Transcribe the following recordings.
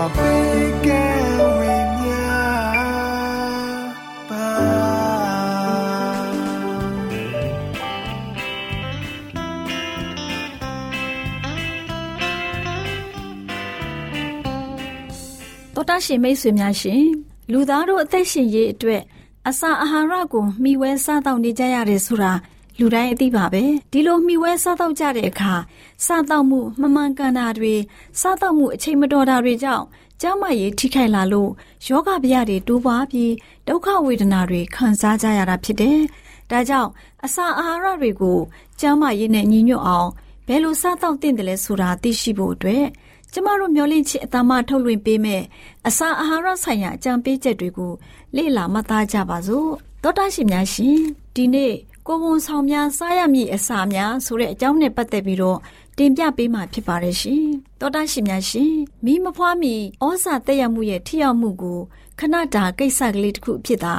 တော်တာရှင်မိတ်ဆွေများရှင်လူသားတို့အသက်ရှင်ရေးအတွက်အစာအာဟာရကိုမျှဝဲစားတောက်နေကြရတယ်ဆိုတာ လူတိုင်းအသိပါပဲဒီလိုမှီဝဲစားတော့ကြတဲ့အခါစားတော့မှုမမှန်ကန်တာတွေစားတော့မှုအချိန်မတော်တာတွေကြောင့်ကျန်းမာရေးထိခိုက်လာလို့ယောဂဗျာတွေတိုးပွားပြီးဒုက္ခဝေဒနာတွေခံစားကြရတာဖြစ်တယ်။ဒါကြောင့်အစာအာဟာရတွေကိုကျန်းမာရေးနဲ့ညီညွတ်အောင်ဘယ်လိုစားတော့သင့်တယ်လဲဆိုတာသိရှိဖို့အတွက်ကျမတို့မျှဝင့်ချစ်အတမထုတ်လွှင့်ပေးမယ်အစာအာဟာရဆိုင်ရာအကြံပေးချက်တွေကိုလေ့လာမှတ်သားကြပါစို့သောတာရှင်များရှင်ဒီနေ့ ကိုဝန်ဆောင်များစားရမည့်အစာများဆိုတဲ့အကြောင်းနဲ့ပတ်သက်ပြီးတော့တင်ပြပေးမှာဖြစ်ပါတယ်ရှင်။တောတာရှင်များရှင်မိမဖွားမီဩဇာတက်ရမှုရဲ့ထိရောက်မှုကိုခဏတာကိစ္စကလေးတစ်ခုဖြစ်တာ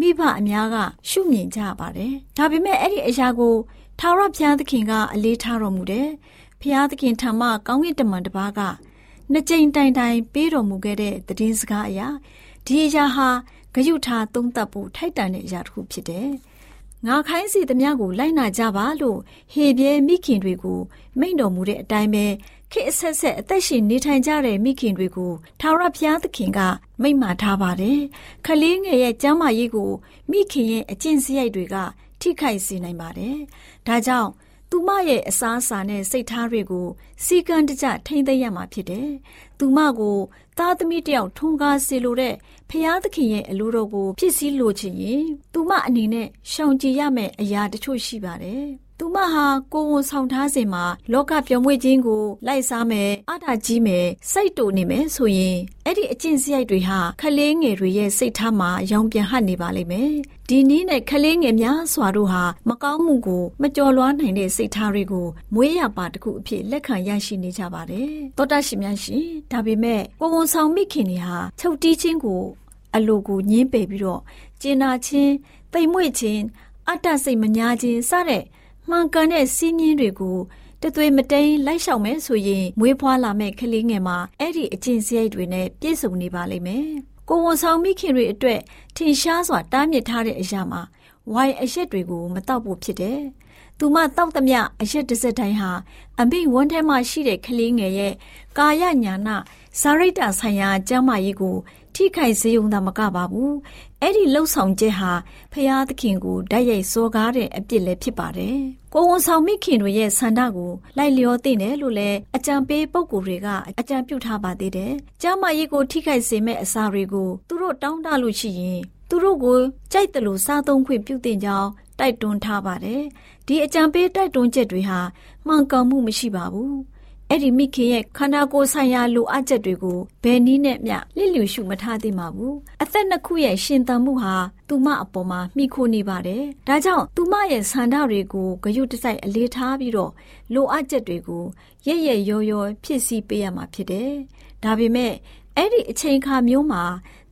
မိဘအများကရှုမြင်ကြပါတယ်။ဒါပေမဲ့အဲ့ဒီအရာကိုထာဝရဘုရားသခင်ကအလေးထားတော်မူတယ်။ဘုရားသခင်ထံမှကောင်းကင်တမန်တစ်ပါးကနှစ်ကြိမ်တိုင်တိုင်ပေးတော်မူခဲ့တဲ့တည်င်းစကားအရာဒီအရာဟာဂယုထာသုံးသပ်ဖို့ထိုက်တန်တဲ့အရာတစ်ခုဖြစ်တယ်။ ငါခိုင်းစီသမျှကိုလိုက်နာကြပါလို့ဟေပြဲမိခင်တွေကိုမိန့်တော်မူတဲ့အတိုင်းပဲခေအဆက်ဆက်အသက်ရှင်နေထိုင်ကြတဲ့မိခင်တွေကိုထာဝရဘုရားသခင်ကမိန့်မာထားပါတယ်။ခလေးငယ်ရဲ့ကျမ်းမာရေးကိုမိခင်ရဲ့အကျင့်စရိုက်တွေကထိခိုက်စေနိုင်ပါတယ်။ဒါကြောင့် သူမရဲ့အစားအစာနဲ့စိတ်ထားတွေကိုစီကံတကြထိမ့်သိမ်းရမှာဖြစ်တယ်။သူမကိုသားသမီးတယောက်ထွန်းကားစေလိုတဲ့ဖျားသခင်ရဲ့အလိုတော်ကိုဖြစ်စည်းလိုချင်ရင်သူမအနေနဲ့ရှောင်ကြည်ရမယ့်အရာတချို့ရှိပါတယ်။ သူမဟာကိုဝန်ဆောင်ထားစဉ်မှာလောကပြောင်းမွေ့ခြင်းကိုလိုက်စားမယ်အတားကြီးမယ်စိတ်တူနေမယ်ဆိုရင်အဲ့ဒီအကျင့်စရိုက်တွေဟာခလေးငယ်တွေရဲ့စိတ်ထားမှာရောင်ပြန်ဟပ်နေပါလိမ့်မယ်ဒီနည်းနဲ့ခလေးငယ်များစွာတို့ဟာမကောင်းမှုကိုမကြော်လွားနိုင်တဲ့စိတ်ထားတွေကိုမွေးရပါတခုအဖြစ်လက်ခံရရှိနေကြပါတယ်တောတရှိများရှင်ဒါပေမဲ့ကိုဝန်ဆောင်မိခင်တွေဟာချုပ်တီးခြင်းကိုအလိုကိုညင်းပယ်ပြီးတော့ကျင်နာခြင်းတိမ်မွေ့ခြင်းအတ္တစိတ်မညာခြင်းစတဲ့ မှန်ကန်တဲ့စီးမြင်တွေကိုတသွေမတိန်လိုက်လျှောက်မယ်ဆိုရင်မွေးဖွားလာမဲ့ကလေးငယ်မှာအဲ့ဒီအကျင့်စရိုက်တွေနဲ့ပြည့်စုံနေပါလိမ့်မယ်။ကိုဝန်ဆောင်မိခင်တွေအတွက်ထင်ရှားစွာတားမြစ်ထားတဲ့အရာမှာဝိုင်အရက်တွေကိုမတောက်ဖို့ဖြစ်တယ်။သူမတောက်သမျှအရက်တစ်စက်တိုင်းဟာအမိဝန်းထဲမှာရှိတဲ့ကလေးငယ်ရဲ့ကာယညာနာဇာရိတဆိုင်ရာကျမ်းမာရေးကို ထိခိုက်စေုံသာမကပါဘူးအဲ့ဒီလှုပ်ဆောင်ချက်ဟာဖျားသခင်ကိုဓာတ်ရိုက်စောကားတဲ့အပြစ်လည်းဖြစ်ပါတယ်ကိုဝန်ဆောင်မိခင်တွေရဲ့ဆန္ဒကိုလိုက်လျောသိတယ်လို့လည်းအကြံပေးပုဂ္ဂိုလ်တွေကအကြံပြုထားပါသေးတယ်ကျမ်းမာရေးကိုထိခိုက်စေမဲ့အစာတွေကိုသူတို့တောင်းတလို့ရှိရင်သူတို့ကိုကြိုက်တယ်လို့စားသုံးခွင့်ပြုတင်ကြောင်းတိုက်တွန်းထားပါတယ်ဒီအကြံပေးတိုက်တွန်းချက်တွေဟာမှန်ကန်မှုမရှိပါဘူး အဲ့ဒီမိခင်ရဲ့ခန္ဓာကိုယ်ဆိုင်ရာလိုအပ်ချက်တွေကိုဘယ်နည်းနဲ့မျှလစ်လျူရှုမထားသင့်ပါဘူးအသက်နှစ်ခုရဲ့ရှင်သန်မှုဟာသူမအပေါ်မှာမိခိုနေပါတယ်ဒါကြောင့်သူမရဲ့ဆန္ဒတွေကိုဂရုတစိုက်အလေးထားပြီးတော့လိုအပ်ချက်တွေကိုရရရောရောဖြစ်စီပေးရမှာဖြစ်တယ်ဒါပေမဲ့အဲ့ဒီအချိန်ခါမျိုးမှာ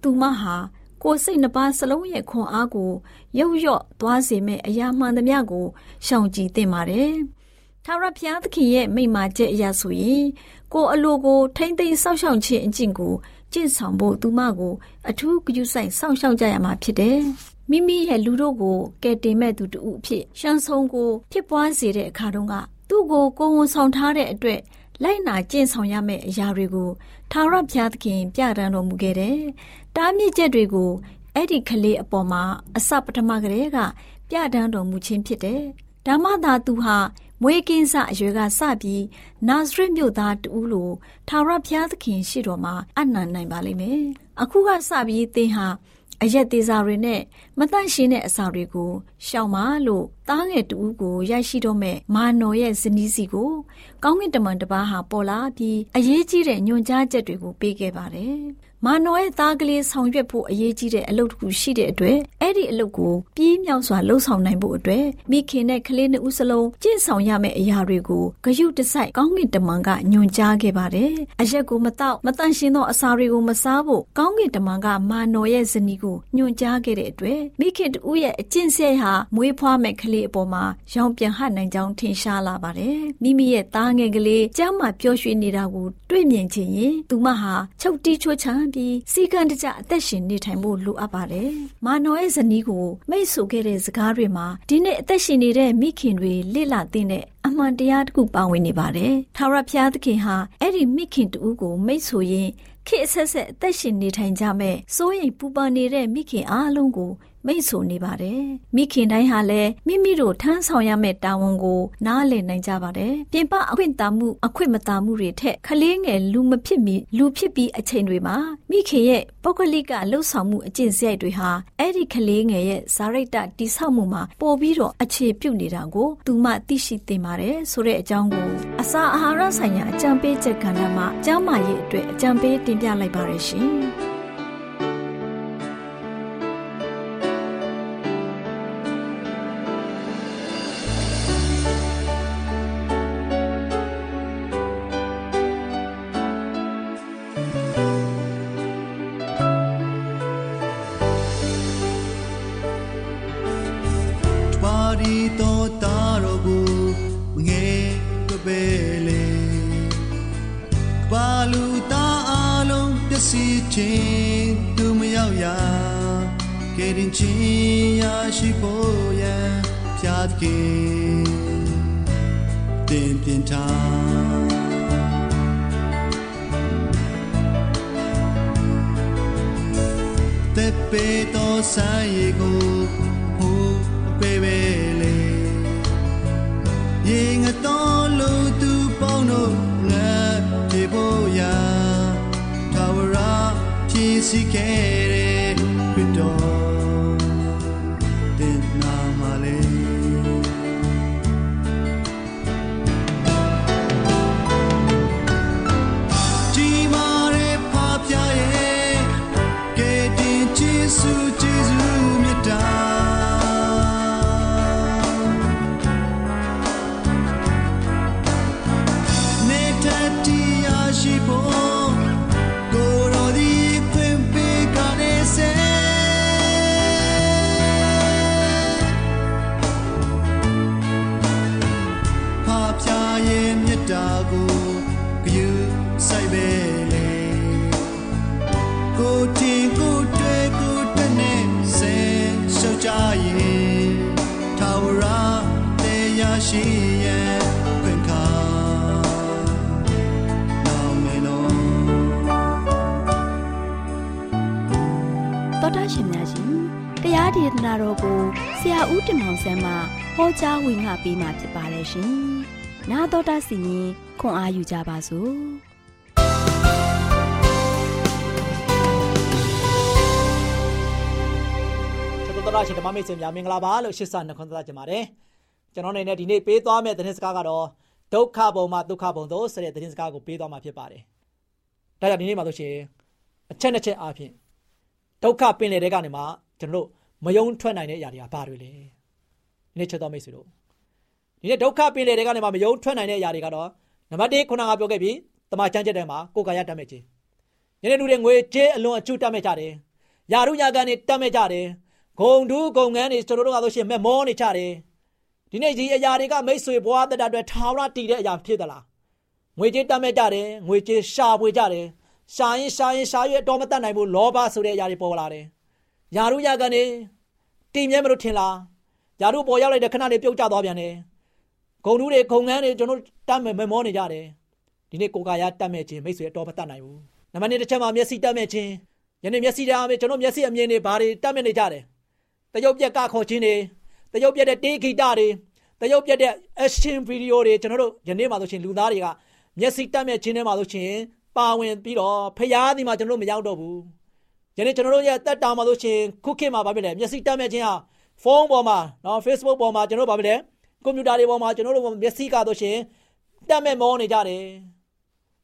သူမဟာကိုယ်စိတ်နှပါစလုံးရဲ့ခွန်အားကိုရုပ်ရော့သွားစေမဲ့အရာမှန်သမျှကိုရှောင်ကြဉ်သင့်ပါတယ်။ ထာဝရဘုရားသခင်ရဲ့မိန့်မာချက်အရဆိုရင်ကိုယ်အလိုကိုထိမ့်သိမ်းစောင့်ရှောက်ခြင်းအကျင့်ကိုကျင့်ဆောင်ဖို့သူမကိုအထူးဂရုစိုက်စောင့်ရှောက်ကြရမှာဖြစ်တယ်။မိမိရဲ့လူတို့ကိုကယ်တင်မဲ့သူတူအဖြစ်ရှမ်းဆုံးကိုဖြစ်ပွားစေတဲ့အခါတုန်းကသူ့ကိုကိုယ်ဝန်ဆောင်ထားတဲ့အတွက်လိုက်နာကျင့်ဆောင်ရမယ့်အရာတွေကိုထာဝရဘုရားသခင်ပြတန်းတော်မူခဲ့တယ်။တားမြစ်ချက်တွေကိုအဲ့ဒီကလေးအပေါ်မှာအစပထမကလေးကပြတန်းတော်မူခြင်းဖြစ်တယ်။ဒါမှသာသူဟာ မွေးကင်းစအရွယ်ကစပြီးနာဇရက်မြို့သားတူလိုထာဝရဘုရားသခင်ရှိတော်မှာအနံ့နိုင်ပါလိမ့်မယ်။အခုကစပြီးသင်ဟာအရက်သေးစာတွေနဲ့မတန့်ရှင်းတဲ့အစာတွေကိုရှောင်ပါလို့သားငယ်တူဦးကိုရရှိတော့မဲ့မာနော်ရဲ့ဇနီးစီကိုကောင်းကင်တမန်တစ်ပါးဟာပေါ်လာပြီးအရေးကြီးတဲ့ညွှန်ကြားချက်တွေကိုပေးခဲ့ပါတယ်။ မာနော်ရဲ့သားကလေးဆောင်ရွက်ဖို့အရေးကြီးတဲ့အလုပ်တစ်ခုရှိတဲ့အတွက်အဲ့ဒီအလုပ်ကိုပြင်းမြောက်စွာလှုပ်ဆောင်နိုင်ဖို့အတွက်မိခင်နဲ့ကလေးနှစ်ဦးစလုံးကျင့်ဆောင်ရမယ့်အရာတွေကိုဂယုတစိုက်ကောင်းကင်တမန်ကညွှန်ကြားခဲ့ပါတယ်။အရက်ကိုမတော့မတန့်ရှင်းသောအစာတွေကိုမစားဖို့ကောင်းကင်တမန်ကမာနော်ရဲ့ဇနီးကိုညွှန်ကြားခဲ့တဲ့အတွက်မိခင်တူရဲ့အကျင့်ဆက်ဟာမွေးဖွားမဲ့ကလေးအပေါ်မှာရောင်ပြန်ဟနိုင်ကြောင်းထင်ရှားလာပါတယ်။မိမိရဲ့သားငယ်ကလေးကျမ်းမာပျော်ရွှင်နေတာကိုတွေ့မြင်ခြင်းရင်သူမဟာချုပ်တီးချိုးချမ်းပြီးစီကံတကြအသက်ရှင်နေထိုင်ဖို့လိုအပ်ပါတယ်။မာနော်ရဲ့ဇနီးကိုမိတ်ဆိုခဲ့တဲ့စကားတွေမှာဒီနေ့အသက်ရှင်နေတဲ့မိခင်တွေလေ့လာသင့်တဲ့အမှန်တရားတစ်ခုပါဝင်နေပါတယ်။ထာဝရဘုရားသခင်ဟာအဲ့ဒီမိခင်တူကိုမိတ်ဆိုရင်ခေအဆက်ဆက်အသက်ရှင်နေထိုင်ကြမဲ့စိုးရိမ်ပူပန်နေတဲ့မိခင်အားလုံးကို မိတ်ဆိုနေပါတယ်။မိခင်တိုင်းဟာလည်းမိမိတို့ထမ်းဆောင်ရမယ့်တာဝန်ကို နားလည်နိုင်ကြပါတယ်။ပြင်ပအခွင့်တာမှုအခွင့်မတာမှုတွေထက်ခလေးငယ်လူမဖြစ်မီလူဖြစ်ပြီးအချိန်တွေမှာမိခင်ရဲ့ပုဂ္ဂလိကလှုပ်ဆောင်မှုအကျင့်စရိုက်တွေဟာအဲ့ဒီခလေးငယ်ရဲ့ဇာရိတ္တတိဆောက်မှုမှာပို့ပြီးတော့အခြေပြုနေတာကိုသူမှသိရှိသင်ပါတယ်ဆိုတဲ့အကြောင်းကိုအစာအာဟာရဆိုင်ရာအကြံပေးချက်ကဏ္ဍမှာကျမ်းမာရေးအတွက်အကြံပေးတင်ပြလိုက်ပါရရှင်။ ချင်းသူမရောက်ရာကဲရင်ချင်းရရှိဖို့ရန်ဖြာကေတင်ပြင်ထားတဲ့ပေတော်ဆိုင်ကိုဟိုပေပေလေရင်ငတော်လို့သူပေါင်းတို့ စီခဲ့ ပေးมาဖြစ်ပါတယ်ရှင်။나တော်တာစီရင်ခွန်အားယူကြပါစို့။တော်တော်ရှင်ဓမ္မမိတ်ဆွေများမင်္ဂလာပါလို့ရှစ်ဆနှခွန်းသတ်ကြပါတယ်ကျွန်တော်နေနဲ့ဒီနေ့ပေးသွားမယ့်သတင်းစကားကတော့ ဒုက္ခဘုံမှာဒုက္ခဘုံသို့ဆိုတဲ့သတင်းစကားကိုပေးသွားမှာဖြစ်ပါတယ်။ဒါကြောင့်ဒီနေ့မှာဆိုရှင်အချက်နှစ်ချက်အားဖြင့်ဒုက္ခပင်လေတဲ့ကနေမှကျွန်တော်တို့မယုံထွက်နိုင်တဲ့အရာတွေကဘာတွေလဲ။ဒီနေ့ချက်တော်မိတ်ဆွေတို့ ဒီနေ့ဒုက္ခပင်လေတဲ့ကနေမှမယုံထွက်နိုင်တဲ့အရာတွေကတော့နံပါတ်1ခုနကပြောခဲ့ပြီးတမန်ကျမ်းချက်ထဲမှာကိုယ်ကာယတတ်မဲ့ခြင်း။ယနေ့လူတွေငွေကြေးအလွန်အကျူတတ်မဲ့ကြတယ်။ယာရုညာကန်တွေတတ်မဲ့ကြတယ်။ဂုံဒူးဂုံငန်းတွေကျွန်တော်တို့ကဆိုရှင်မမောနေကြတယ်။ဒီနေ့ဒီအရာတွေကမိတ်ဆွေဘဝတတအတွက်ထာဝရတည်တဲ့အရာဖြစ်သလား။ငွေကြေးတတ်မဲ့ကြတယ်။ငွေကြေးရှာဖွေကြတယ်။ရှာရင်ရှာရင်ရှာရွေအတော်မတတ်နိုင်ဘူးလောဘဆိုတဲ့အရာတွေပေါ်လာတယ်။ယာရုညာကန်တွေတည်မြဲမလို့ထင်လား။ယာရုပေါ်ရောက်လိုက်တဲ့ခဏလေးပြုတ်ကျသွားပြန်တယ်။ ဂုံဒူးတွေဂုံငန်းတွေကျွန်တော်တတ်မဲ့မမောနေကြတယ်။ဒီနေ့ကိုယ်ကာယတတ်မဲ့ခြင်းမိတ်ဆွေအတော်မတတ်နိုင်ဘူး။နံပါတ်1တစ်ချက်မှာမျက်စိတက်မဲ့ခြင်းယနေ့မျက်စိတက်အောင်ကျွန်တော်မျက်စိအမြင်တွေဘာတွေတက်မဲ့နေကြတယ်တရုပ်ပြက်ကခေါ်ခြင်းတွေတရုပ်ပြက်တဲ့တေးဂီတတွေတရုပ်ပြက်တဲ့ action video တွေကျွန်တော်တို့ယနေ့မှာဆိုရှင်လူသားတွေကမျက်စိတက်မဲ့ခြင်းထဲမှာဆိုရှင်ပါဝင်ပြီးတော့ဖျားသည်မှာကျွန်တော်တို့မရောက်တော့ဘူးယနေ့ကျွန်တော်တို့ရဲ့တက်တာမှာဆိုရှင်ခုခေတ်မှာဘာဖြစ်လဲမျက်စိတက်မဲ့ခြင်းဟာဖုန်းပေါ်မှာနော် Facebook ပေါ်မှာကျွန်တော်တို့ဘာဖြစ်လဲ ကွန်ပျူတာတွေပေါ်မှာကျွန်တော်တို့မျက်စိကဆိုရှင်တက်မဲ့မောနေကြတယ်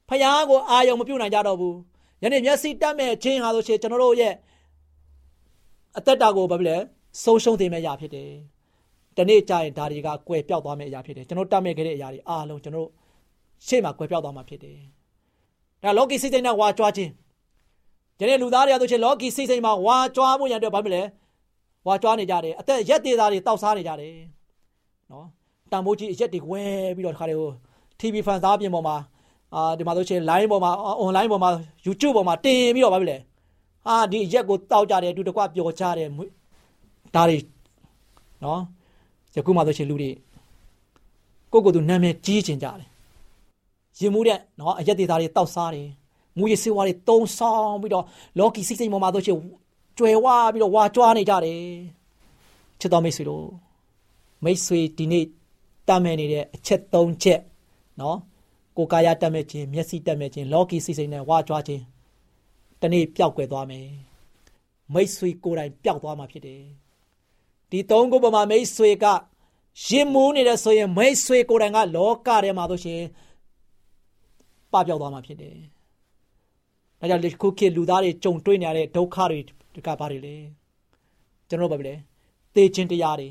ဖျားကိုအာယုံမပြုတ်နိုင်ကြတော့ဘူးယနေ့မျက်စိတက်မဲ့ခြင်းဟာဆိုရှင်ကျွန်တော်တို့ရဲ့အသက်တာကိုဘာဖြစ်လဲဆုံးရှုံးသေးမဲ့အရာဖြစ်တယ်။ဒီနေ့ကြာရင်ဒါတွေကကွယ်ပြောက်သွားမယ့်အရာဖြစ်တယ်။ကျွန်တော်တတ်မဲ့ခဲ့တဲ့အရာတွေအားလုံးကျွန်တော်ရှေ့မှာကွယ်ပြောက်သွားမှာဖြစ်တယ်။ဒါလောကီစိတ်စိတ်နဲ့ဝါကြွားခြင်းယနေ့လူသားတွေအဆိုရှင်လောကီစိတ်စိတ်မှာဝါကြွားဖို့ရန်အတွက်ဘာဖြစ်လဲဝါကြွားနေကြတယ်အသက်ရက်သေးသားတွေတောက်စားနေကြတယ် နော်တန်ဖိုးကြီးရက်တွေဝဲပြီးတော့တခါတည်းဟို TV ဖန်စားပြင်ပေါ်မှာအာဒီမှာဆိုရှင် line ပေါ်မှာ online ပေါ်မှာ YouTube ပေါ်မှာတင်ပြီးတော့ဘာဖြစ်လဲအာဒီရက်ကိုတောက်ကြတယ်အတူတကွပျော်ကြတယ်ဒါတွေနော်ယခုမှဆိုရှင်လူတွေကိုကိုယ်ကိုယ်သူနာမည်ကြီးချင်ကြတယ်ရင်မှုတဲ့နော်အရက်ဒေသတွေတောက်စားတယ်မူရစေဝါတွေတုံဆောင်ပြီးတော့လော်ကီစိတ်စိတ်ပေါ်မှာဆိုရှင်ကျွယ်ဝပြီးတော့ဝါကြွားနေကြတယ်ချစ်တော်မိတ်ဆွေတို့ မိတ်ဆွေဒီနေ့တမ်းမဲ့နေတဲ့အချက်၃ချက်နော်ကိုယ်ကာယတက်မဲ့ခြင်းမျက်စိတက်မဲ့ခြင်းလော်ကီစိတ်စိတ်နဲ့ဝါကြွားခြင်းတနေ့ပျောက်ကွယ်သွားမယ်မိတ်ဆွေကိုယ်တိုင်ပျောက်သွားမှာဖြစ်တယ်ဒီသုံးခုပေါ်မှာမိတ်ဆွေကရင်မူးနေတယ်ဆိုရင်မိတ်ဆွေကိုယ်တိုင်ကလောကထဲမှာဆိုရှင်ပပျောက်သွားမှာဖြစ်တယ်။ဒါကြောင့်ခုခေတ်လူသားတွေကြုံတွေ့နေရတဲ့ဒုက္ခတွေကဘာတွေလဲ။ကျွန်တော်တို့ဘာပဲလဲ။သေခြင်းတရားတွေ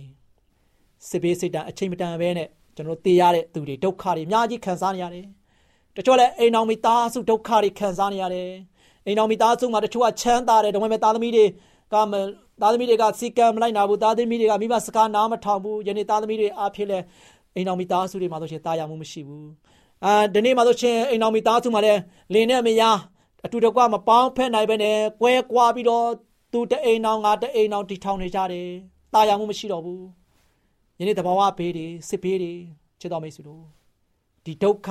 စစ်ဘေးစိတ်တန်အချိန်မတန်ပဲနဲ့ကျွန်တော်သေရတဲ့သူတွေဒုက္ခတွေအများကြီးခံစားနေရတယ်။တချို့လည်းအိမ်တော်မိသားစုဒုက္ခတွေခံစားနေရတယ်။အိမ်တော်မိသားစုမှာတချို့ကချမ်းသာတယ်ဒါပေမဲ့သားသမီးတွေကသားသမီးတွေကစီကံမလိုက်နာဘူးသားသမီးတွေကမိဘစကားနားမထောင်ဘူးယနေ့သားသမီးတွေအားဖြင့်လဲအိမ်တော်မိသားစုတွေမှာဆိုရှင်တာယာမှုမရှိဘူးအာဒီနေ့မှာဆိုရှင်အိမ်တော်မိသားစုမှာလဲလင်းနဲ့မယားအတူတကွမပေါင်းဖက်နိုင်ပဲနဲ့ကွဲကွာပြီးတော့သူတအိမ်တော်ငါတအိမ်တော်တီထောင်နေကြတယ်တာယာမှုမရှိတော့ဘူး ယနေ့တဘာဝဘေးတွေစစ်ဘေးတွေချစ်တော်မိတ်ဆွေတို့ဒီဒုက္ခ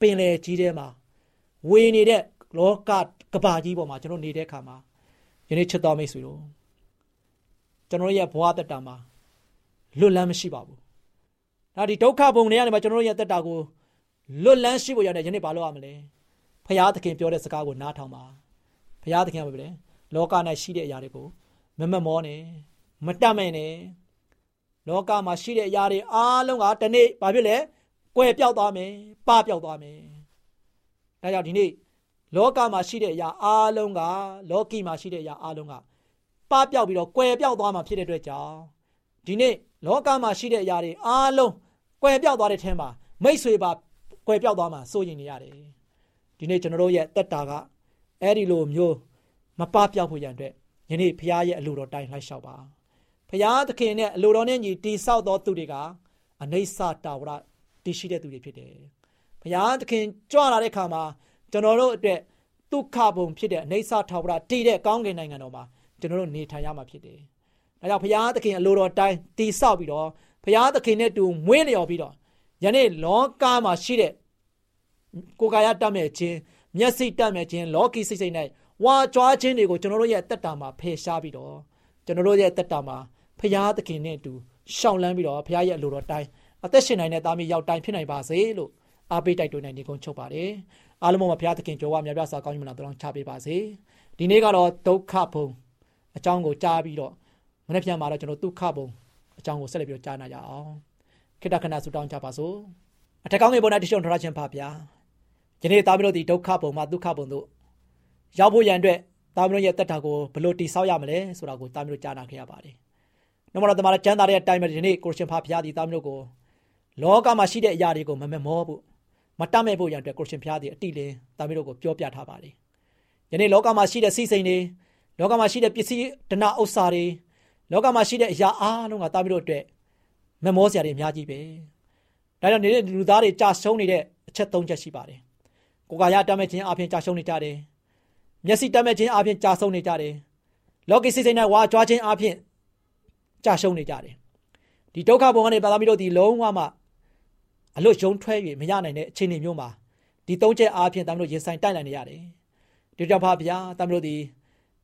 ပင်လေကြီးထဲမှာဝေနေတဲ့လောကကဘာကြီးပေါ်မှာကျွန်တော်နေတဲ့အခါမှာယနေ့ချစ်တော်မိတ်ဆွေတို့ကျွန်တော်ရဲ့ဘဝတက်တာမှာလွတ်လန်းမရှိပါဘူး။ဒါဒီဒုက္ခဘုံတွေကနေမှကျွန်တော်ရဲ့တက်တာကိုလွတ်လန်းရှိဖို့ရတယ်ယနေ့ဘာလုပ်ရမလဲ။ဖရာသခင်ပြောတဲ့စကားကိုနားထောင်ပါ။ဖရာသခင်ကပြောတယ်လောက၌ရှိတဲ့အရာတွေကိုမမမောနဲ့မတတ်မဲ့နဲ့ လောကမှာရှိတဲ့အရာတွေအားလုံးကဒီနေ့ဘာဖြစ်လဲ။ကွယ်ပြောက်သွားမယ်။ပပြောက်သွားမယ်။ဒါကြောင့်ဒီနေ့လောကမှာရှိတဲ့အရာအားလုံးကလောကီမှာရှိတဲ့အရာအားလုံးကပပျောက်ပြီးတော့ကွယ်ပြောက်သွားမှာဖြစ်တဲ့အတွက်ကြောင့်ဒီနေ့လောကမှာရှိတဲ့အရာတွေအားလုံးကွယ်ပြောက်သွားတဲ့ထဲမှာမိတ်ဆွေပါကွယ်ပြောက်သွားမှာစိုးရင်နေရတယ်ဒီနေ့ကျွန်တော်တို့ရဲ့တက်တာကအဲ့ဒီလိုမျိုးမပပျောက်ဖို့ရန်အတွက်ယနေ့ဖရားရဲ့အလိုတော်တိုင်းလိုက်လျှောက်ပါ ဖရားသခင်နဲ့အလိုတော်နဲ့ညီတိဆောက်သောသူတွေကအနိစ္စတာဝရတည်ရှိတဲ့သူတွေဖြစ်တယ်ဖရားသခင်ကြွလာတဲ့ခါမှာကျွန်တော်တို့အတွက်ဒုက္ခဘုံဖြစ်တဲ့အနိစ္စထာဝရတည်တဲ့ကောင်းကင်နိုင်ငံတော်မှာကျွန်တော်တို့နေထိုင်ရမှာဖြစ်တယ်။ဒါကြောင့်ဘုရားသခင်အလိုတော်တိုင်းတည်ဆောက်ပြီးတော့ဘုရားသခင်နဲ့တူမွေးလျော်ပြီးတော့ယနေ့လောကမှာရှိတဲ့ကိုယ်ကာယတတ်မဲ့ခြင်းမျက်စိတတ်မဲ့ခြင်းလောကီစိတ်စိတ်နဲ့ဝါကြွားခြင်းတွေကိုကျွန်တော်တို့ရဲ့တက်တာမှာဖယ်ရှားပြီးတော့ကျွန်တော်တို့ရဲ့တက်တာမှာ ဘုရားသခင်နဲ့အတူရှောင်လန်းပြီးတော့ဘုရားရဲ့အလိုတော်တိုင်းအသက်ရှင်နိုင်တဲ့သားမီးရောက်တိုင်းဖြစ်နိုင်ပါစေလို့အားပေးတိုက်တွန်းနေနေကုန်ချုပ်ပါတယ်အားလုံးမှာဘုရားသခင်ကြော်ဝါမြတ်ပြစွာကောင်းကြီးမလားတောင်းချပေးပါစေဒီနေ့ကတော့ဒုက္ခဘုံအကြောင်းကိုကြားပြီးတော့မနေ့ပြန်မှာတော့ကျွန်တော်ဒုက္ခဘုံအကြောင်းကိုဆက်လက်ပြီးကြားနာကြအောင်ခိတ္တခဏဆုတောင်းကြပါစို့အထက်ကောင်းငယ်ပေါ်၌တရှုံထားခြင်းပါဗျာယနေ့သားမီးတို့ဒီဒုက္ခပုံမှာဒုက္ခပုံတို့ရောက်ဖို့ရန်အတွက်သားမီးတို့ရဲ့တက်တာကိုဘယ်လိုတိဆောက်ရမလဲဆိုတာကိုသားမီးတို့ကြားနာခဲ့ရပါတယ်။ နောက်မှတော့တမန်တော်ကျမ်းသာတဲ့အတိုင်းပဲဒီနေ့ကိုရှင်ဖာဖျားဒီသားမီးတို့ကိုလောကမှာရှိတဲ့အရာတွေကိုမမမောဖို့မတတ်မဲ့ဖို့ရန်အတွက်ကိုရှင်ဖျားဒီအတိလင်းသားမီးတို့ကိုပြောပြထားပါတယ်။ယနေ့လောကမှာရှိတဲ့စီစိန်တွေလောကမှာရှိတဲ့ပစ္စည်းဒနာဥစ္စာတွေလောကမှာရှိတဲ့အရာအားလုံးကသားမီးတို့အတွက်မမောစရာတွေအများကြီးပဲ။ဒါကြောင့်နေတဲ့လူသားတွေကြာဆုံးနေတဲ့အချက်၃ချက်ရှိပါတယ်။ကိုယ်ကာယတတ်မဲ့ခြင်းအပြင်ကြာဆုံးနေကြတယ်။မျက်စိတတ်မဲ့ခြင်းအပြင်ကြာဆုံးနေကြတယ်။လောကီစိတ်စိတ်နဲ့ဝါကြွားခြင်းအပြင် ကြာရှုံးနေကြတယ်။ဒီဒုက္ခဘုံကနေပါသမီးတို့ဒီလုံးဝမှအလွတ်ယုံထွက်၍မရနိုင်တဲ့အခြေအနေမျိုးမှာဒီသုံးချက်အားဖြင့်တမတို့ရင်ဆိုင်တိုက်နိုင်နေရတယ်။ဒီကြောင့်ပါဗျာတမတို့ဒီ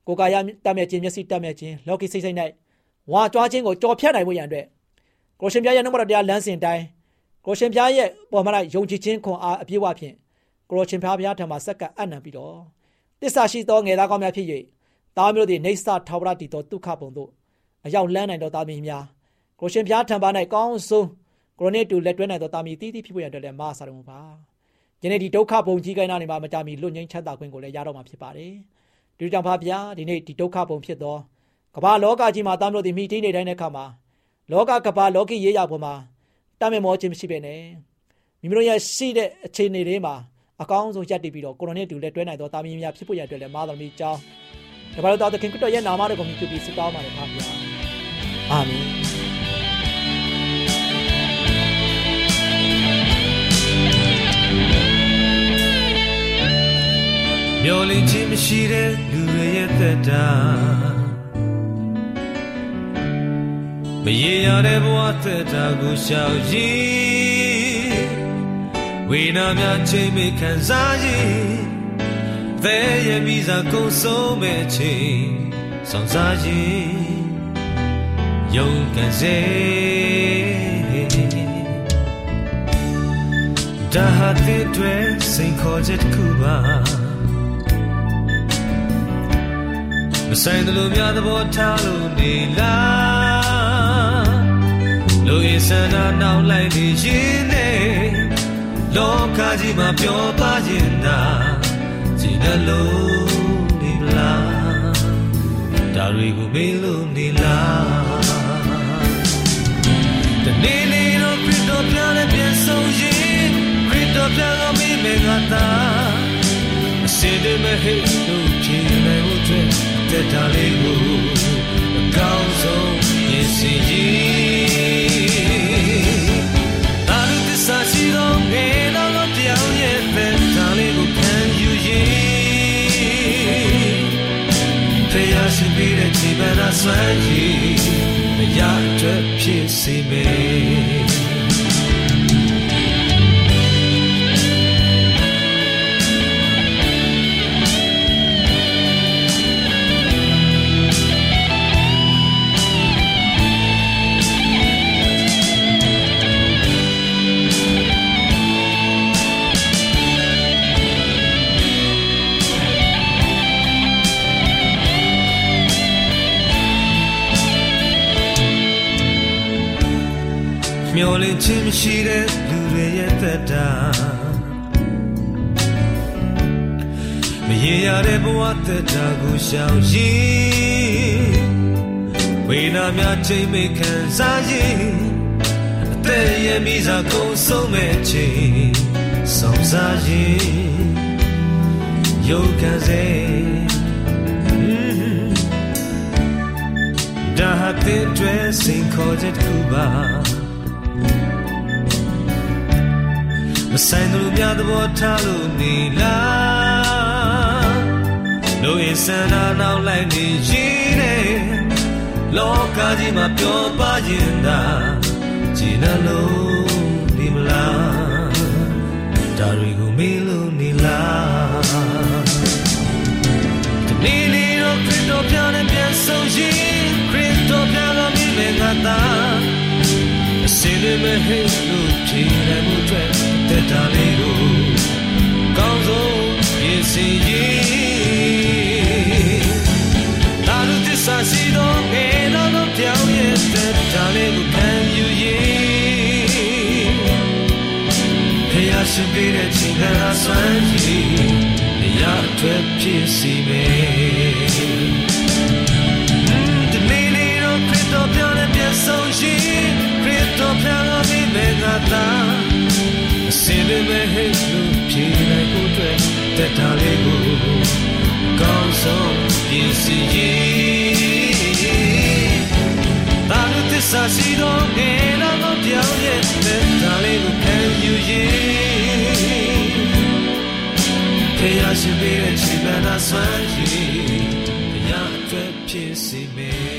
ကိုယ်ကာယတတ်မဲ့ခြင်းမျက်စိတတ်မဲ့ခြင်းလောကီစိတ်စိတ်၌ဝါကြွားခြင်းကိုကြော်ဖြတ်နိုင်ဖို့ရန်အတွက်ကိုရှင်ပြရဲ့နှုတ်မတော်တရားလမ်းစဉ်တိုင်းကိုရှင်ပြရဲ့ပေါ်မှာယုံကြည်ခြင်းခွန်အားအပြည့်အဝဖြင့်ကိုရှင်ပြဘုရားထံမှာစက္ကအံ့နံပြီးတော့တစ္ဆာရှိသောငယ်သားကောင်းများဖြစ်၍သားမျိုးတို့နေဆာထာဝရတည်သောဒုက္ခပုံတို့ အရောက်လန်းနိုင်သောသားမီးများကိုရှင်ဘုရားထံပါ၌ကောင်းဆုံးကိုရိုနစ်တူလက်တွဲနိုင်သောသားမီးတည်တည်ဖြစ်ပေါ်ရတဲ့လည်းမဆာတော်မူပါယနေ့ဒီဒုက္ခပုံကြီးကိုင်းနာနေမှာမကြမီလွတ်ငင်းချမ်းသာခွင့်ကိုလည်းရတော့မှာဖြစ်ပါတယ်ဒီကြောင့်ပါဗျာဒီနေ့ဒီဒုက္ခပုံဖြစ်သောကမ္ဘာလောကကြီးမှာသားမျိုးတို့မိတိနေတိုင်းတဲ့အခါမှာလောကကဘာလောကီရေးရပေါ်မှာတမ်းမမောခြင်းမရှိပဲနဲ့မိမိတို့ရဲ့ရှိတဲ့အခြေအနေတွေမှာအကောင်းဆုံးရပ်တည်ပြီးတော့ကိုရိုနစ်တူလက်တွဲနိုင်သောတာမီးများဖြစ်ဖို့ရတဲ့လည်းမာသမီးကြောင်းဒါပါတော့သခင်ခရစ်တော်ရဲ့နာမတော်ကိုမြှုပ်ပြီးဆုတောင်းပါတယ်ပါဗျာ အာမင်မျောလင့်ခြင်းမရှိတဲ့လူတွေရဲ့သက်တာမရေရတဲ့ဘဝသက်တာကိုရှောင်ရည်ဝိနာများချိန်မခံစားရည်သဲရဲ့မိစားကုန်ဆုံးမဲ့ချိန်ဆောင်စားရည် ယုံကန်စေဒါဟာတဲ့တွေစိန်ခေါ်ချက်တစ်ခုပါမဆိုင်တယ်လို့များသဘောထားလို့နေလားလူအစနာနောက်လိုက်နေရင်နဲ့လောကကြီးမှာပျော်ပါရင်သာကြည်တယ်လို့နေလားဒါတွေကိုမေးလို့နေလား ပြန်လဲပြန်ဆုံးရင်ခရစ်တော်ပြန်တော့မိမေငါသာအစင်းတွေမဟိတ်လို့ဖြေနိုင်ဖို့အတွက်တက်တာလေးကိုအကောင်းဆုံးရင်စီရင်တာလူတဆာရှိတော့ငယ်တော့ပြောင်းရဲ့တက်တာလေးကိုခံယူရင်ဖျားရှိပြီးတဲ့ချိန်မှသာဆွမ်းရည်မရအတွက်ဖြစ်စေမယ် သက်တာကိုရှောင်ရည်ဝိနာများချိန်မခံစားရည်အသက်ရဲ့မိစားကုန်ဆုံးမဲ့ချိန်ဆောင်စားရည်ယုတ်ခံစေဒါဟာတဲ့တွေစိန်ခေါ်ချက်တစ်ခုပါမဆိုင်သူများသဘောထားလို့နေလား လူအစန္ဒာနောက်လိုက်နေရင်နဲ့လောကကြီးမှာပျော်ပါရင်သာကြည်နလို့ဒီမလားဒါတွေကိုမေးလို့နေလားဒီနေ့လေးတော့ခရစ်တော်ပြန်နဲ့ပြန်ဆုံးရင်ခရစ်တော်ပြန်လာမိမယ်ငါသာအစင်းတွေမဟိတ်လို့ဖြေနိုင်မှုအတွက်တက်တာလေးကိုကောင်းဆုံးပြင်ဆင်ရေး ရှင်ပေးတဲ့ချိန်ခါဆွမ်းရည်ရအတွက်ဖြစ်စီမယ်ဒီနေ့လေးတော့ခရစ်တော်ပြောတဲ့ပြဆုံးရှိခရစ်တော်ပြောတဲ့မိမငါသာအစင်ပဲဟဲ့လို့ဖြေလိုက်ကိုအတွက်တက်တာလေးကိုကောင်းဆုံးပြင်စီရင်တာလို့သစ္စာရှိတော့ငယ်တော့ပြောင်းရဲ့တက်တာလေးကိုခံယူရင် ဖေရရှိပေးတဲ့ချိန်မှန်သာဆွမ်းရည်တရားအတွက်ဖြစ်စီမယ်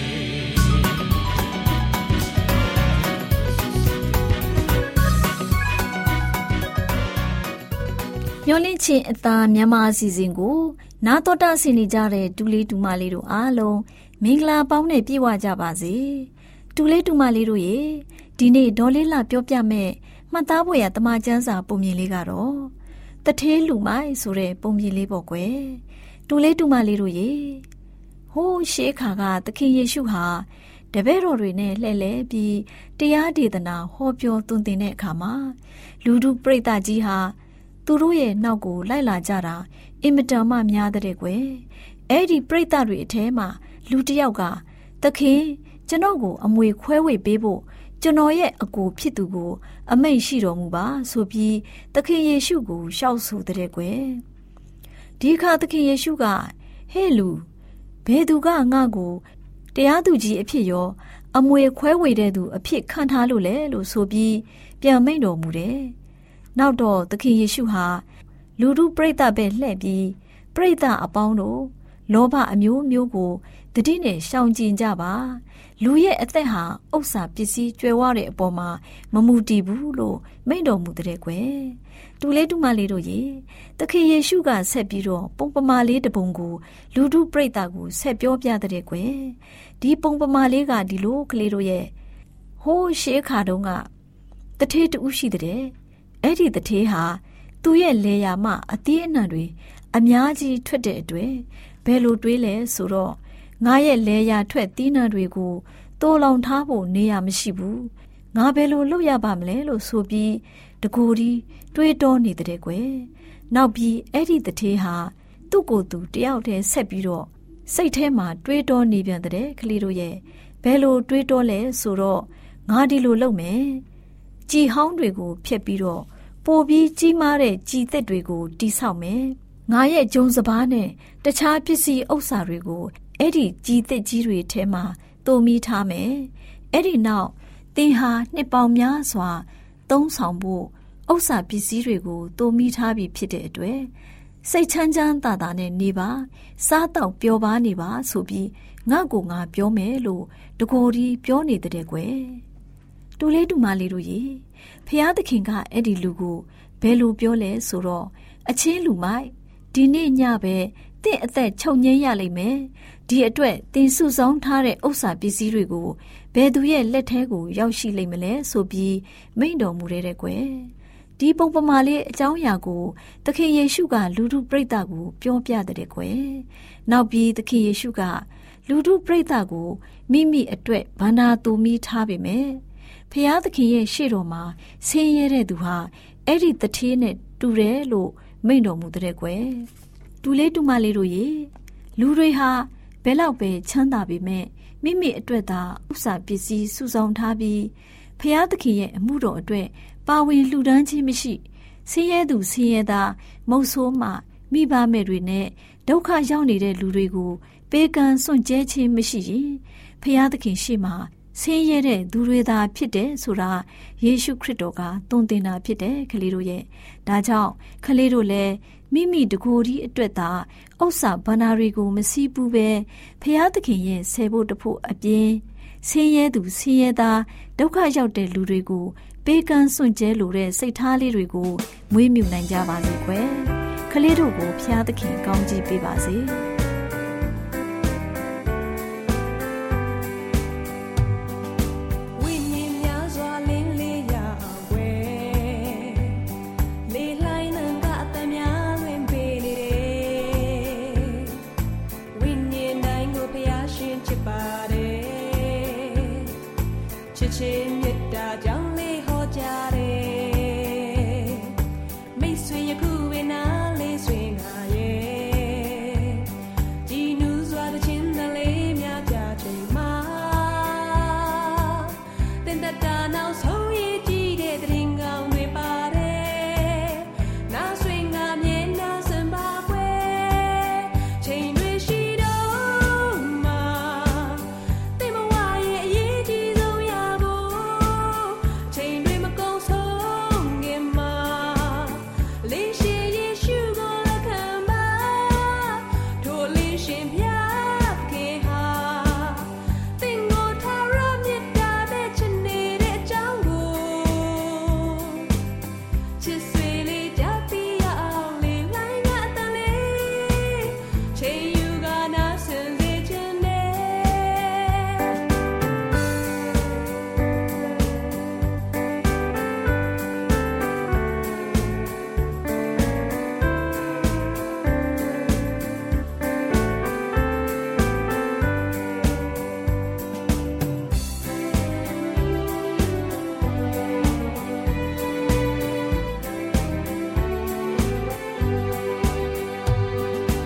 မျောလင့်ချင်းအသားမြန်မာအစီအစဉ်ကို နာတော်တာဆင်နေကြတဲ့ဒူလေးဒူမလေးတို့အားလုံးမင်္ဂလာပေါင်းနဲ့ပြည့်ဝကြပါစေဒူလေးဒူမလေးတို့ရေဒီနေ့ဒေါ်လေးလာပြောပြမဲ့မှတ်သားဖို့ရတမချန်းစာပုံမြင်လေးကတော့ တထေးလူမိုက်ဆိုတဲ့ပုံမြင်လေးပေါ့ကွယ်ဒူလေးဒူမလေးတို့ရေဟိုးရှေးခါကသခင်ယေရှုဟာတပည့်တော်တွေနဲ့လှည့်လည်ပြီးတရားဒေသနာဟောပြောသွန်သင်တဲ့အခါမှာလူထုပရိသတ်ကြီးဟာသူတို့ရဲ့နောက်ကိုလိုက်လာကြတာအင်မတန်မှများတဲ့ကွယ်အဲ့ဒီပြိတ္တတွေအထဲမှာလူတစ်ယောက်ကသခင်ကျွန်တော်ကိုအမွေခွဲဝေပေးဖို့ ကျွန်တော်ရဲ့အကိုဖြစ်သူကို အမိန့်ရှိတော်မူပါဆိုပြီးသခင်ယေရှုကိုရှောက်ဆိုတဲ့ကွယ်ဒီအခါသခင်ယေရှုကဟဲ့လူဘယ်သူကငါ့ကိုတရားသူကြီးအဖြစ်ရောအမွေခွဲဝေတဲ့သူအဖြစ်ခံထားလို့လေလို့ဆိုပြီးပြန်မိန့်တော်မူတယ်နောက်တော့သခင်ယေရှုဟာလူတို့ပြိတ္တပဲလှည့်ပြီးပြိတ္တအပေါင်းတို့ လောဘအမျိုးမျိုးကိုတတိနဲ့ရှောင်ကျဉ်ကြပါလူရဲ့အသက်ဟာဥစ္စာပစ္စည်းကျွယ်ဝတဲ့အပေါ်မှာမမူတည်ဘူးလို့မိန့်တော်မူတဲ့ကွယ်တူလေးတူမလေးတို့ရေသခင်ယေရှုကဆက်ပြီးတော့ပုံပမာလေးတပုံကိုလူထုပြိတ္တကိုဆက်ပြောပြတဲ့ကွယ်ဒီပုံပမာလေးကဒီလိုကလေးတို့ရဲ့ဟိုးရှေးခါတုန်းကတထေးတူရှိတဲ့အဲ့ဒီတထေးဟာသူ့ရဲ့လေယာမအသီးအနှံတွေအများကြီးထွက်တဲ့အတွက် ဘယ်လိုတွေးလဲဆိုတော့ငါရဲ့လေယာထွက်သီးနှံတွေကိုတိုးလောင်ထားဖို့နေရမရှိဘူးငါဘယ်လိုလုပ်ရပါမလဲလို့ဆိုပြီးတကူဒီတွေးတောနေတဲ့ကွယ်နောက်ပြီးအဲ့ဒီတထေးဟာသူ့ကိုယ်သူတယောက်တည်းဆက်ပြီးတော့စိတ်ထဲမှာတွေးတောနေပြန်တဲ့ကလေးတို့ရဲ့ဘယ်လိုတွေးတောလဲဆိုတော့ငါဒီလိုလုပ်မယ်ကြည်ဟောင်းတွေကိုဖျက်ပြီးတော့ပိုပြီးကြီးမားတဲ့ကြည်သက်တွေကိုတိဆောက်မယ်။ ငါရဲ့ဂျုံစပားနဲ့တခြားပစ္စည်းဥစ္စာတွေကိုအဲ့ဒီကြည်သက်ကြီးတွေထဲမှာတုံမိထားမယ်။အဲ့ဒီနောက်သင်ဟာနှစ်ပေါင်များစွာ သုံးဆောင်ဖို့ဥစ္စာပစ္စည်းတွေကိုတုံမိထားပြီးဖြစ်တဲ့အတွက်စိတ်ချမ်းချမ်းသာသာနဲ့နေပါစားတော့ပျော်ပါနေပါဆိုပြီးငါ့ကိုငါပြောမယ်လို့တကိုယ်ဒီပြောနေတဲ့ကွယ်တူလေးတူမလေးတို့ရေဖျားသခင်ကအဲ့ဒီလူကိုဘယ်လိုပြောလဲဆိုတော့အချင်းလူမိုက် ဒီနေ့ညပဲတင့်အသက်ချုပ်ငင်းရလိမ့်မယ်ဒီအတွက်တင်စုဆောင်ထားတဲ့ဥစ္စာပစ္စည်းတွေကိုဘယ်သူရဲ့လက်ထဲကိုရောက်ရှိလိမ့်မလဲဆိုပြီးမိန့်တော်မူတဲ့ကွယ်ဒီပုံပမာလေးအကြောင်းအရာကိုသခင်ယေရှုက လူထုပြိတ္တကို ပြောပြတဲ့ကွယ်နောက်ပြီးသခင်ယေရှုက လူထုပြိတ္တကိုမိမိအတွက်ဗန္နာတူမိထားပေမယ်ဖျားသခင်ရဲ့ရှေ့တော်မှာဆင်းရဲတဲ့သူဟာအဲ့ဒီတထေးနဲ့တူတယ်လို့ မိန့်တော်မူတဲ့ကွယ်တူလေးတူမလေးတို့ရေလူတွေဟာဘယ်လောက်ပဲချမ်းသာပေမဲ့မိမိအတွက်သာဥစ္စာပစ္စည်းစုဆောင်ထားပြီးဖျားသခင်ရဲ့အမှုတော်အတွက်ပါဝင်လှူဒန်းခြင်းမရှိဆင်းရဲသူဆင်းရဲသားမုတ်ဆိုးမှမိဘမဲ့တွေနဲ့ဒုက္ခရောက်နေတဲ့လူတွေကို ပေးကမ်းစွန့်ကြဲခြင်းမရှိရင်ဖျားသခင်ရှေ့မှာ ဆင်းရဲတဲ့သူတွေသာဖြစ်တယ်ဆိုတာယေရှုခရစ်တော်ကသွန်သင်တာဖြစ်တယ်ကလေးတို့ရဲ့ဒါကြောင့်ကလေးတို့လည်းမိမိတကိုယ်ဒီအတွက်သာဥစ္စာဘန္နာတွေကိုမစည်းဘူးပဲဖျားသခင်ရဲ့ဆယ်ဖို့တဖို့အပြင်ဆင်းရဲသူဆင်းရဲသားဒုက္ခရောက်တဲ့လူတွေကိုပေးကမ်းစွန့်ကြဲလိုတဲ့စိတ်ထားလေးတွေကိုမွေးမြူနိုင်ကြပါစေကွယ်ကလေးတို့ကိုဖျားသခင်ကောင်းချီးပေးပါစေ။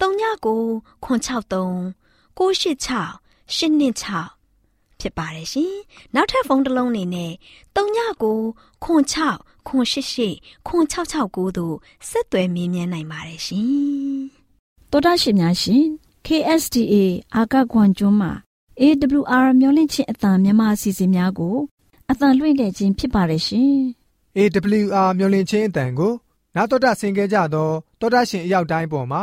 39 663 686 826ဖြစ်ပါတယ်ရှင်။နောက်ထပ်ဖုန်းတစ်လုံးအနေနဲ့39 6 6 688တို့ဆက်သွယ်မြင်းမြန်းနိုင်ပါတယ်ရှင်။တော်တာရှင်များရှင် KSTA အာကခွန်ကျွန်းမှာ AWR မျိုးလင့်ချင်းအတံမြန်မာအစီအစဉ်များကိုအတံလွှင့်ခဲ့ခြင်းဖြစ်ပါတယ်ရှင် AWR မျော်လင့်ခြင်းအတန်ကိုနာတော်တာဆင် gay ကြတော့တောတာရှင်အရောက်တိုင်းပေါ်မှာ